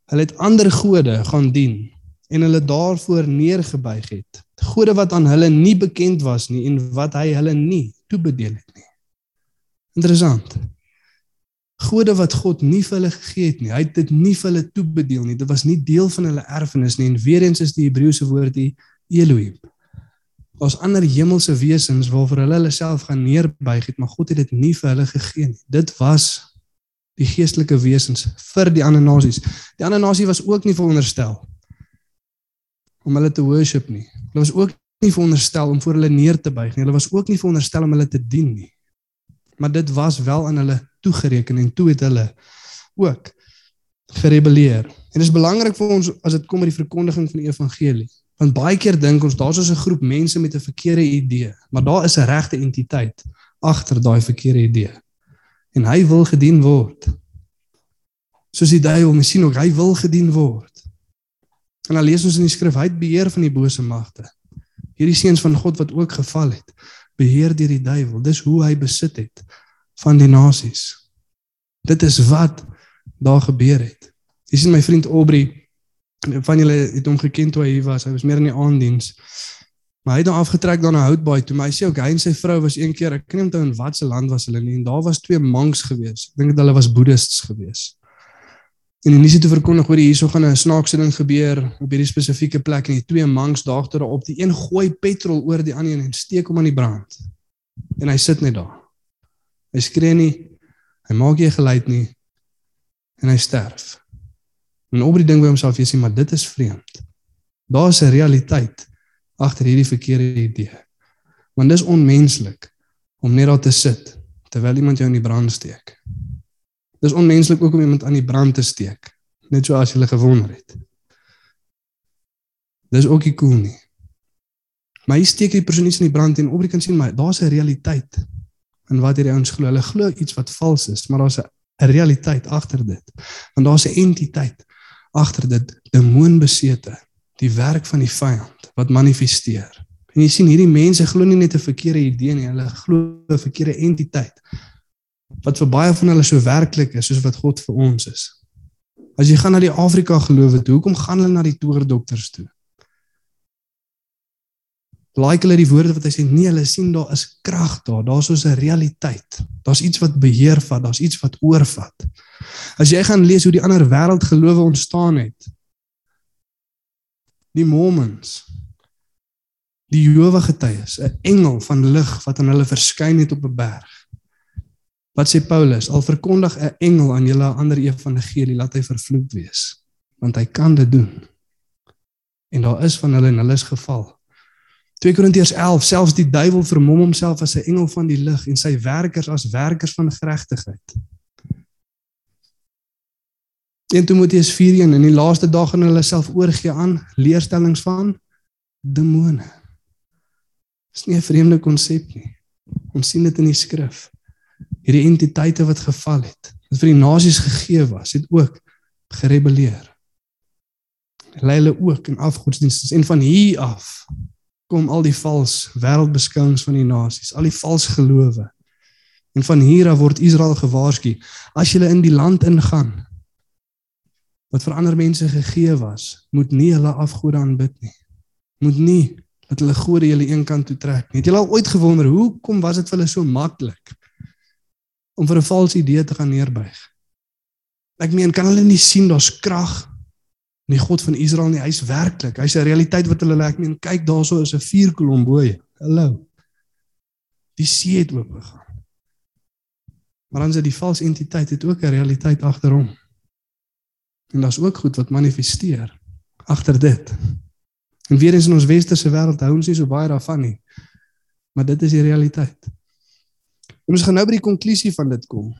Speaker 1: hulle het ander gode gaan dien en hulle daarvoor neergebuig het. Gode wat aan hulle nie bekend was nie en wat hy hulle nie toebedeel het nie. Interessant. Gode wat God nie vir hulle gegee het nie. Hy het dit nie vir hulle toebedeel nie. Dit was nie deel van hulle erfenis nie. En weer eens is die Hebreëse woord die Elohim. Daar's ander hemelse wesens waarvoor hulle hulle self gaan neerbuig het, maar God het dit nie vir hulle gegee nie. Dit was die geestelike wesens vir die ander nasies. Die ander nasie was ook nie veronderstel om hulle te worship nie. Hulle was ook nie veronderstel om voor hulle neer te buig nie. Hulle was ook nie veronderstel om hulle te dien nie. Maar dit was wel aan hulle toegereken en toe het hulle ook gerebelleer. En dit is belangrik vir ons as dit kom by die verkondiging van die evangelie. Want baie keer dink ons daar's so 'n groep mense met 'n verkeerde idee, maar daar is 'n regte entiteit agter daai verkeerde idee. En hy wil gedien word. Soos die duiwel, mens sien ook hy wil gedien word. En dan lees ons in die skrif hy het beheer van die bose magte. Hierdie seuns van God wat ook geval het, beheer deur die duiwel. Dis hoe hy besit het van die nasies. Dit is wat daar gebeur het. Jy sien my vriend Aubrey van julle het hom geken toe hy hier was. Hy was meer in die aanddiens. Maar hy het nou afgetrek daar na Houtbaai toe. Maar hy sê ook hy en sy vrou was een keer, ek kan nie onthou in watter land was hulle nie en daar was twee monks gewees. Ek dink hulle was boeddhists gewees. En die nuus het verkondig hoor hierso gaan 'n snaakse ding gebeur op hierdie spesifieke plek en die twee monks daag ter op. Die een gooi petrol oor die ander en steek hom aan die brand. En hy sit net daar. Hy skree nie. Hy maak nie geluid nie. En hy sterf. En op die ding by homself jy sê maar dit is vreemd. Daar's 'n realiteit agter hierdie verkeerde idee. Want dis onmenslik om net daar te sit terwyl iemand jou in die brand steek. Dis onmenslik ook om iemand aan die brand te steek, net so as jy hulle gewonder het. Dis ook nie cool nie. Maar jy steek die persoon iets in die brand en op die kan sien maar daar's 'n realiteit in wat hierdie ouens glo. Hulle glo iets wat vals is, maar daar's 'n realiteit agter dit. Want daar's 'n entiteit agter dit demoonbesete, die werk van die vyand wat manifesteer. En jy sien hierdie mense glo nie net 'n verkeerde idee nie, hulle glo 'n verkeerde entiteit wat vir baie van hulle so werklik is soos wat God vir ons is. As jy gaan na die Afrika gelowe toe, hoekom gaan hulle na die toordokters toe? Like hulle die woorde wat hy sê nee hulle sien daar is krag daar. Daar's so 'n realiteit. Daar's iets wat beheer vat daar's iets wat oorvat. As jy gaan lees hoe die ander wêreld gelowe ontstaan het die mormons die Jehovah getuies 'n engel van lig wat aan hulle verskyn het op 'n berg. Wat sê Paulus? Al verkondig 'n engel aan julle 'n ander evangelie laat hy vervloek wees want hy kan dit doen. En daar is van hulle en hulle is geval 2 Korintiërs 11 selfs die duiwel vermom homself as 'n engel van die lig en sy werkers as werkers van geregtigheid. 1 Timoteus 4:1 in die laaste dae gaan hulle self oorgee aan leerstellings van demone. Dis nie 'n vreemde konsep nie. Ons sien dit in die skrif. Hierdie entiteite wat geval het, wat vir die nasies gegee was, het ook gerebelleer. Hulle hulle ook in afgodsdienste en van hier af kom al die vals wêreldbeskouings van die nasies, al die vals gelowe. En van hier af word Israel gewaarsku, as julle in die land ingaan wat vir ander mense gegee was, moet nie hulle afgode aanbid nie. Moet nie dat hulle gode julle een kant toe trek nie. Het julle al ooit gewonder hoekom was dit vir hulle so maklik om vir 'n vals idee te gaan neerbuig? Ek meen, kan hulle nie sien daar's krag nie God van Israel nie, hy's werklik. Hy's 'n realiteit wat hulle ek meen, kyk daarso is 'n vuurkolom bo jou. Hallo. Die see het oop gegaan. Maar dan is dit die valse entiteit het ook 'n realiteit agter hom. En daar's ook goed wat manifesteer agter dit. En weer eens in ons westerse wêreld hou ons nie so baie daarvan nie. Maar dit is die realiteit. En ons gaan nou by die konklusie van dit kom.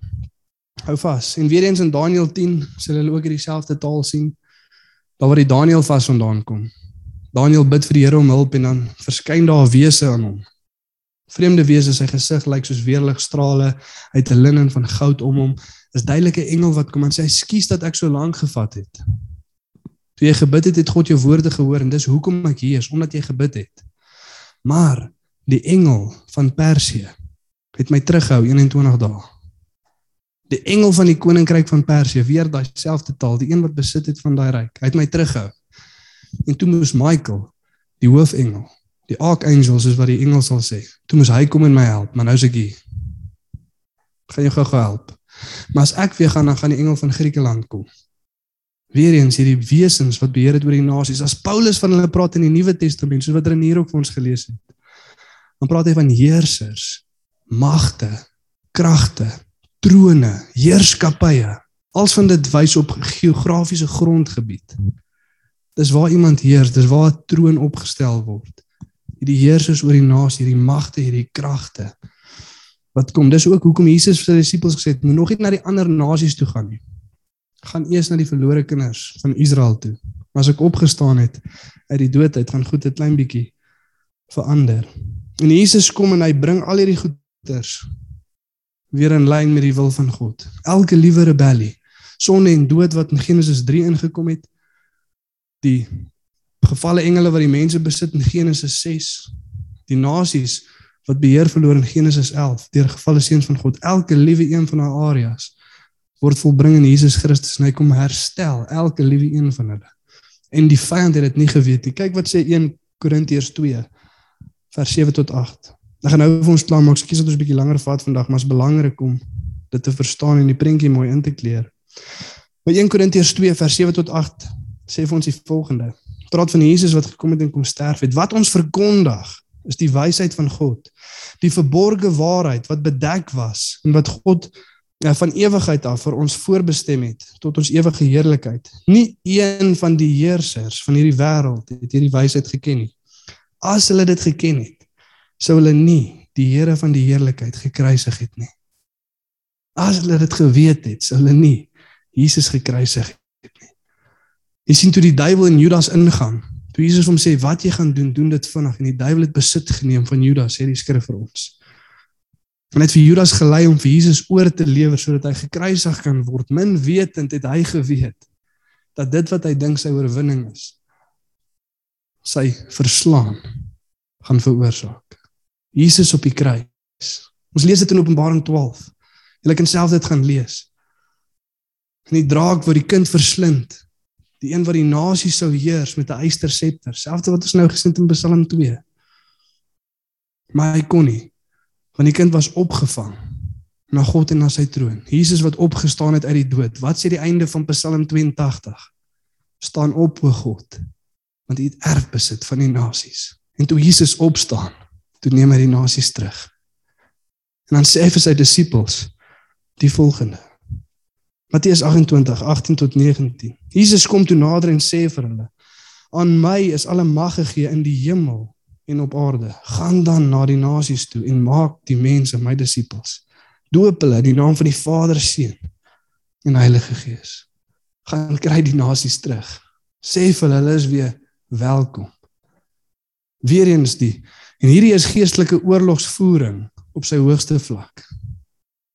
Speaker 1: Hou vas. En weer eens in Daniël 10 sal hulle ook hierdie selfde taal sien daar waar die Daniël vas vandaan kom. Daniël bid vir die Here om hulp en dan verskyn daar 'n wese aan hom. Vreemde wese, sy gesig lyk soos weerligstrale uit 'n linnen van goud om hom. Is duidelike engel wat kom en sê: "Ekskuus dat ek so lank gevat het." Toe jy gebid het, het God jou woorde gehoor en dis hoekom ek hier is, omdat jy gebid het. Maar Die engel van Persië het my terughou 21 dae. Die engel van die koninkryk van Persië, weer daai selfde taal, die een wat besit het van daai ryk, hy het my terughou. En toe moes Michael, die hoofengel, die archangel soos wat die engel sal sê, toe moes hy kom en my help, maar nou is ek hier. Gaan jou gou help. Maar as ek weer gaan, dan gaan die engel van Griekeland kom. Weereens hierdie wesens wat beheer het oor die nasies. As Paulus van hulle praat in die Nuwe Testament, soos wat er hier ook vir ons gelees het, dan praat hy van heersers, magte, kragte, trone, heerskappye. Als van dit wys op geografiese grondgebied. Dis waar iemand heers, dis waar 'n troon opgestel word. Hierdie heersers oor die nasie, hierdie magte, hierdie kragte. Wat kom? Dis ook hoekom Jesus vir sy disippels gesê het, moet nog nie na die ander nasies toe gaan nie. Gaan eers na die verlore kinders van Israel toe. Maar as ek opgestaan het uit die dood uit, gaan goed 'n klein bietjie verander. En Jesus kom en hy bring al hierdie goeders weer in lyn met die wil van God. Elke liewe rebellie, sonde en dood wat in Genesis 3 ingekom het, die gevalle engele wat die mense besit in Genesis 6, die nasies wat beheer verloor in Genesis 11 deur gevalle seuns van God, elke liewe een van daai areas word volbring in Jesus Christus en hy kom herstel elke liewe een van hulle. En die vyand het dit nie geweet nie. Kyk wat sê 1 Korintiërs 2 vers 7 tot 8. Ek gaan nou vir ons klaar maak. Kies dat ons 'n bietjie langer vat vandag, maar dit is belangrik om dit te verstaan en die prentjie mooi in te kleer. By 1 Korintiërs 2 vers 7 tot 8 sê vir ons die volgende. Praat van Jesus wat gekom het en kom sterf het. Wat ons verkondig is die wysheid van God. Die verborgde waarheid wat bedek was en wat God ja, van ewigheid af vir ons voorbestem het tot ons ewige heerlikheid. Nie een van die heersers van hierdie wêreld het hierdie wysheid geken nie. As hulle dit geken het, sou hulle nie die Here van die heerlikheid gekruisig het nie. As hulle dit geweet het, sou hulle nie Jesus gekruisig het nie. Jy sien toe die duiwel in Judas ingaan, toe Jesus hom sê wat jy gaan doen, doen dit vinnig en die duiwel het besit geneem van Judas, sê die skrif vir ons. En het vir Judas gelei om vir Jesus oor te lewer sodat hy gekruisig kan word. Min wetend het hy geweet dat dit wat hy dink sy oorwinning is, sy verslaan gaan veroorsaak. Jesus op die kruis. Ons lees dit in Openbaring 12. Jy kan self dit gaan lees. En die draak wat die kind verslind, die een wat die nasie sou heers met 'n eyster scepter, selfs wat ons nou gesien het in Psalm 2. Maar hy kon nie, want die kind was opgevang na God en na sy troon. Jesus wat opgestaan het uit die dood. Wat sê die einde van Psalm 82? Staan op o God, want U het erfbesit van die nasies. En toe Jesus opstaan, toe neem hy die nasies terug. En dan sê hy vir sy disippels die volgende. Matteus 28, 18 tot 19. Jesus kom toe nader en sê vir hulle: "Aan my is alle mag gegee in die hemel en op aarde. Gaan dan na die nasies toe en maak die mense my disippels. Doop hulle in die naam van die Vader, Seun en Heilige Gees. Gaan kry die nasies terug. Sê vir hulle is weer welkom. Weereens die En hierdie is geestelike oorlogsvoering op sy hoogste vlak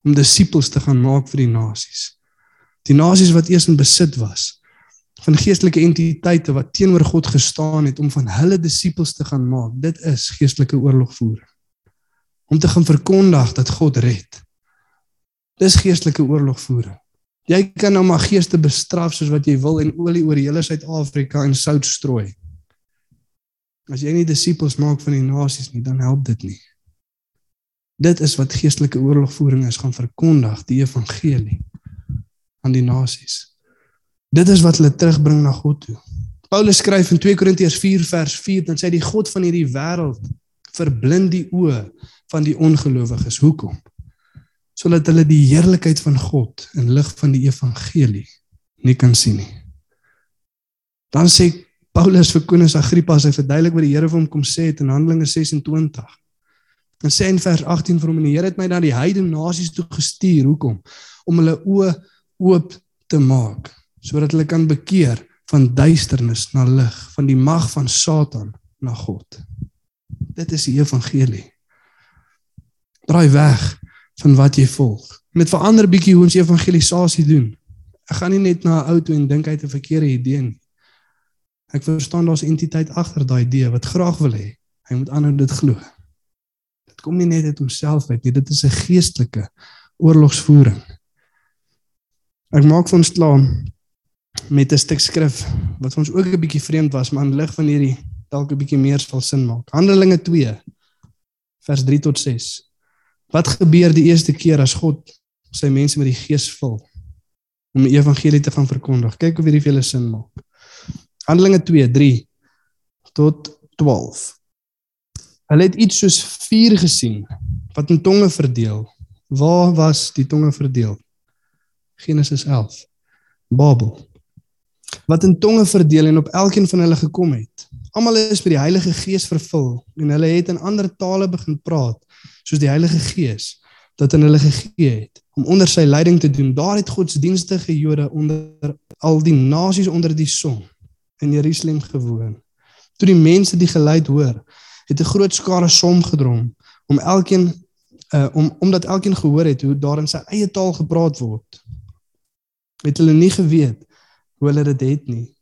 Speaker 1: om disippels te gaan maak vir die nasies. Die nasies wat eers in besit was van geestelike entiteite wat teenoor God gestaan het om van hulle disippels te gaan maak. Dit is geestelike oorlogvoering. Om te gaan verkondig dat God red. Dis geestelike oorlogvoering. Jy kan nou maar geeste bestraf soos wat jy wil en olie oor hele Suid-Afrika en sout strooi. As jy nie disippels maak van die nasies nie, dan help dit nie. Dit is wat geestelike oorlogvoering is, gaan verkondig die evangelie aan die nasies. Dit is wat hulle terugbring na God toe. Paulus skryf in 2 Korintiërs 4 vers 4 dan sê die God van hierdie wêreld verblind die oë van die ongelowiges. Hoekom? Sodat hulle die heerlikheid van God in lig van die evangelie nie kan sien nie. Dan sê Paulus vir Konings Agrippa as hy verduidelik wat die Here vir hom kom sê het in Handelinge 26. En sê in vers 18 vir hom en die Here het my na die heidene nasies toe gestuur. Hoekom? Om hulle oë oop te maak sodat hulle kan bekeer van duisternis na lig, van die mag van Satan na God. Dit is die evangelie. Draai weg van wat jy volg. Met verander bietjie hoe ons evangelisasie doen. Ek gaan nie net na 'n auto en dink hy het 'n verkeerde idee nie. Ek verstaan daar's 'n entiteit agter daai idee wat graag wil hê hy moet aanhou dit glo. kom nie net uit homself uit nie, dit is 'n geestelike oorlogsvoering. Ek maak vir ons klaar met 'n stuk skrif wat ons ook 'n bietjie vreemd was, maar in lig van hierdie dalk 'n bietjie meer sal sin maak. Handelinge 2 vers 3 tot 6. Wat gebeur die eerste keer as God sy mense met die Gees vul om die evangelie te gaan verkondig? Kyk of hierdie vir julle sin maak. Handelinge 2 3 tot 12. Hulle het iets soos vuur gesien wat in tonge verdeel. Waar was die tonge verdeel? Genesis 11. Babel. Wat in tonge verdeel en op elkeen van hulle gekom het. Almal is met die Heilige Gees vervul en hulle het in ander tale begin praat soos die Heilige Gees dat aan hulle gegee het om onder sy leiding te doen. Daar het godsdienstige Jode onder al die nasies onder die son in Jerusalem gewoon. Toe die mense die geluid hoor, het 'n groot skare saamgedrom om elkeen uh, om omdat elkeen gehoor het hoe daar in sy eie taal gepraat word. Het hulle nie geweet hoe hulle dit het nie.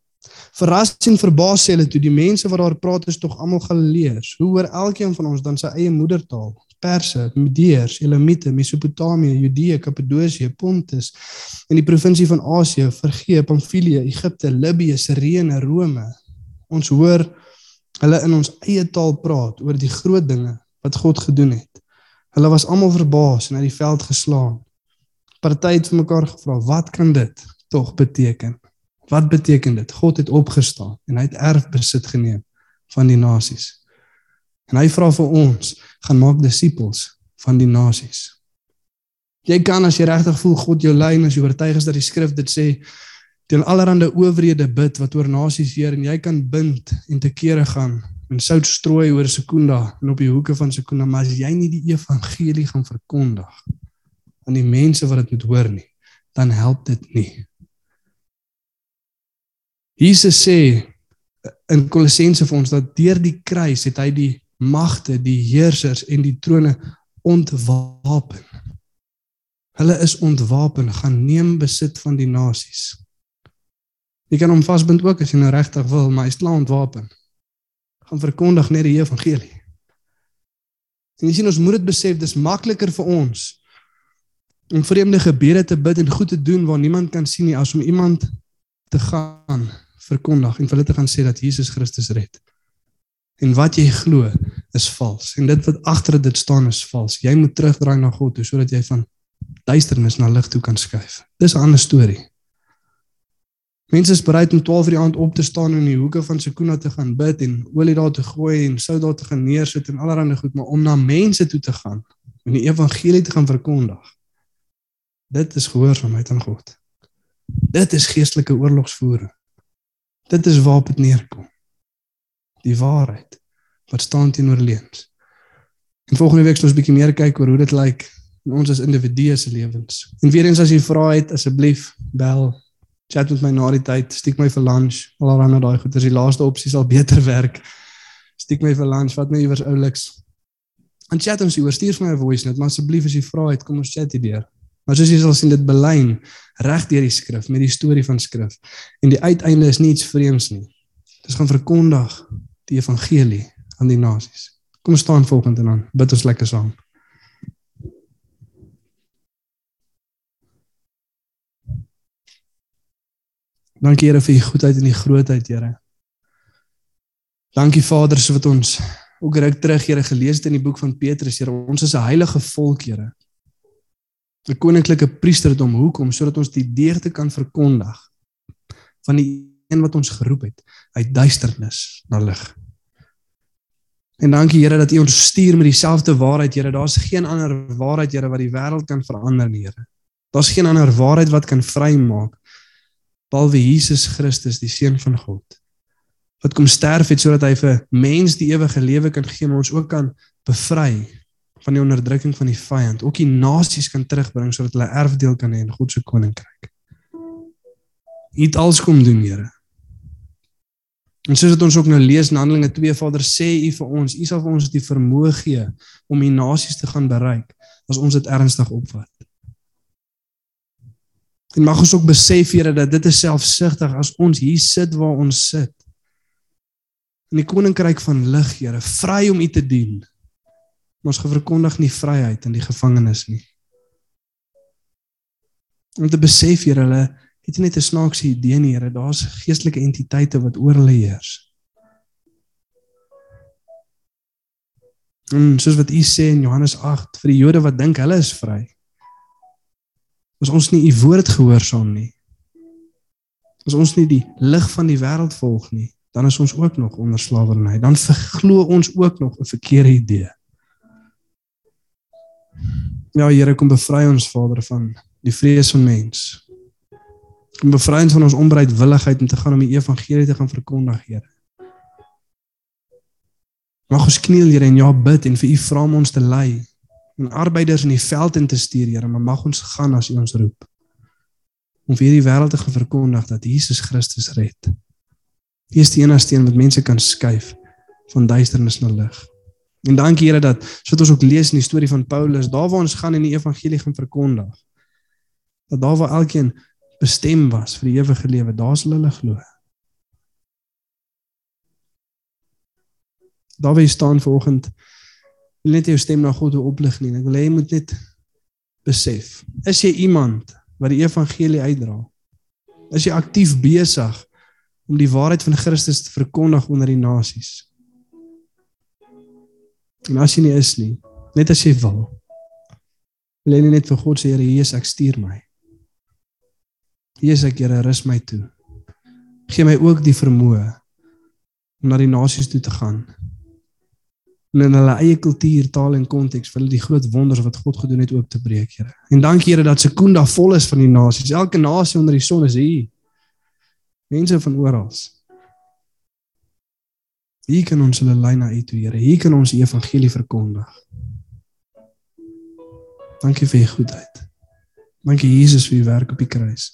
Speaker 1: Verras en verbaas hulle toe die mense wat daar praat is tog almal Galileërs. Hoe hoor elkeen van ons dan sy eie moedertaal? Perse, Medeërs, Elamite, Mesopotamië, Judea, Kappadosie, Pontus en die provinsie van Asië, Frigië, Pamfilië, Egipte, Libië, Sirene, Rome. Ons hoor hulle in ons eie taal praat oor die groot dinge wat God gedoen het. Hulle was almal verbaas en uit die veld geslaan. Party het vir mekaar gevra, "Wat kan dit tog beteken?" Wat beteken dit? God het opgestaan en hy het erfbesit geneem van die nasies. En hy vra vir ons, gaan maak disippels van die nasies. Jy kan as jy regtig voel God jou lei en as jy oortuig is dat die skrif dit sê, teen allerlei owerhede bid wat oor nasies heer en jy kan bind en te kere gaan en sout strooi oor Sekunda en op die hoeke van Sekunda, maar as jy nie die evangelie gaan verkondig aan die mense wat dit moet hoor nie, dan help dit nie. Jesus sê in Kolossense vir ons dat deur die kruis het hy die magte, die heersers en die trone ontwapen. Hulle is ontwapen, gaan neem besit van die nasies. Jy kan hom vasbind ook as jy nou regtig wil, maar hy's klaar ontwapen. Gaan verkondig net die evangelie. En jy sien ons moet dit besef, dis makliker vir ons om vreemde gebede te bid en goed te doen waar niemand kan sien nie as om iemand te gaan verkondig en vir hulle te gaan sê dat Jesus Christus red. En wat jy glo is vals en dit wat agter dit staan is vals. Jy moet terugdraai na God toe sodat jy van duisternis na lig toe kan skuif. Dis 'n ander storie. Mense is bereid om 12 uur die aand op te staan in die hoeke van Sekuna te gaan bid en olie daar te gooi en sout daar te gaan neersit en allerlei goed, maar om na mense toe te gaan en die evangelie te gaan verkondig. Dit is gehoorsaamheid aan God. Dit is geestelike oorlogsvoering. Dit is waarop dit neerkom. Die waarheid wat staan teenoor leuns. En volgende week sal ons 'n bietjie meer kyk oor hoe dit lyk in ons as individue se lewens. En weer eens as jy vra het, asseblief bel chat met my na die tyd, stiek my vir lunch, alraai daai goed, as die laaste opsie sal *laughs* beter werk. Stiek my vir lunch, vat my iewers ouliks. En chat ons oor stuur vir my 'n voice note, maar asseblief as jy vra het, kom ons chat hierdeur. Maar soos jy sal sien dit belyn reg deur die skrif met die storie van skrif. En die uiteinde is nie iets vreemds nie. Dit gaan verkondig die evangelie aan die nasies. Kom staan volgende en dan bid ons lekker saam. Dankie Here vir u goedheid en u grootheid, Here. Dankie Vader, so wat ons ook reg terug Here gelees het in die boek van Petrus, Here. Ons is 'n heilige volk, Here. 'n Koninklike priesterdom, hoekom? Sodat ons die deugde kan verkondig van die een wat ons geroep het uit duisternis na lig. En dankie Here dat U ons stuur met dieselfde waarheid, Here. Daar's geen ander waarheid, Here, wat die wêreld kan verander nie, Here. Daar's geen ander waarheid wat kan vrymaak behalwe Jesus Christus die seun van God wat kom sterf het sodat hy vir mens die ewige lewe kan gee maar ons ook kan bevry van die onderdrukking van die vyand ook die nasies kan terugbring sodat hulle erfdeel kan hê in God se koninkryk het alles kom doen Here en soos dit ons ook nou lees in Handelinge 2 Vader sê u vir ons u sal vir ons die vermoë gee om die nasies te gaan bereik as ons dit ernstig opvat En mag ons ook besef Here dat dit is selfsugtig as ons hier sit waar ons sit. In die koninkryk van lig, Here, vry om U te dien. Ons verkondig nie vryheid in die gevangenis nie. Om te besef Here, hulle het nie net 'n snaakse idee nie, Here, daar's geestelike entiteite wat oor hulle heers. En soos wat U sê in Johannes 8 vir die Jode wat dink hulle is vry. As ons nie U woord gehoorsaam nie. As ons nie die lig van die wêreld volg nie, dan is ons ook nog onder slawerny. Dan verglo ons ook nog 'n verkeerde idee. Ja, Here, kom bevry ons Vader van die vrees van mens. Kom bevry ons van ons onbereidwilligheid om te gaan om die evangelie te gaan verkondig, Here. Mag ons kniel Here en ja bid en vir U vra om ons te lei en arbeiders in die veld in te stuur Here, maar mag ons gaan as U ons roep. Om vir hierdie wêreld te gaan verkondig dat Jesus Christus red. U is die enigste een wat mense kan skuif van duisternis na lig. En dankie Here dat soos ons ook lees in die storie van Paulus, daar waar ons gaan en die evangelie gaan verkondig, dat daar waar elkeen bestem was vir die ewige lewe, daar sal hulle glo. Daar wie staan vanoggend wil net jou stem na God oplig nie. Ek wil hê jy moet net besef, is jy iemand wat die evangelie uitdra? Is jy aktief besig om die waarheid van Christus te verkondig onder die nasies? En as jy nie is nie, net as jy wil, wil jy net vir God sê, Here Jesus, ek stuur my. Jesus, ek Here, rus my toe. Gee my ook die vermoë om na die nasies toe te gaan en in hulle eie kultuur, taal en konteks vir hulle die groot wonders wat God gedoen het oop te breek, Here. En dankie Here dat Sekunda vol is van die nasies. Elke nasie onder die son is hier. Mense van oral. Hier kan ons hulle lei na U toe, Here. Hier kan ons evangelie verkondig. Dankie vir U goedheid. Dankie Jesus vir U werk op die kruis.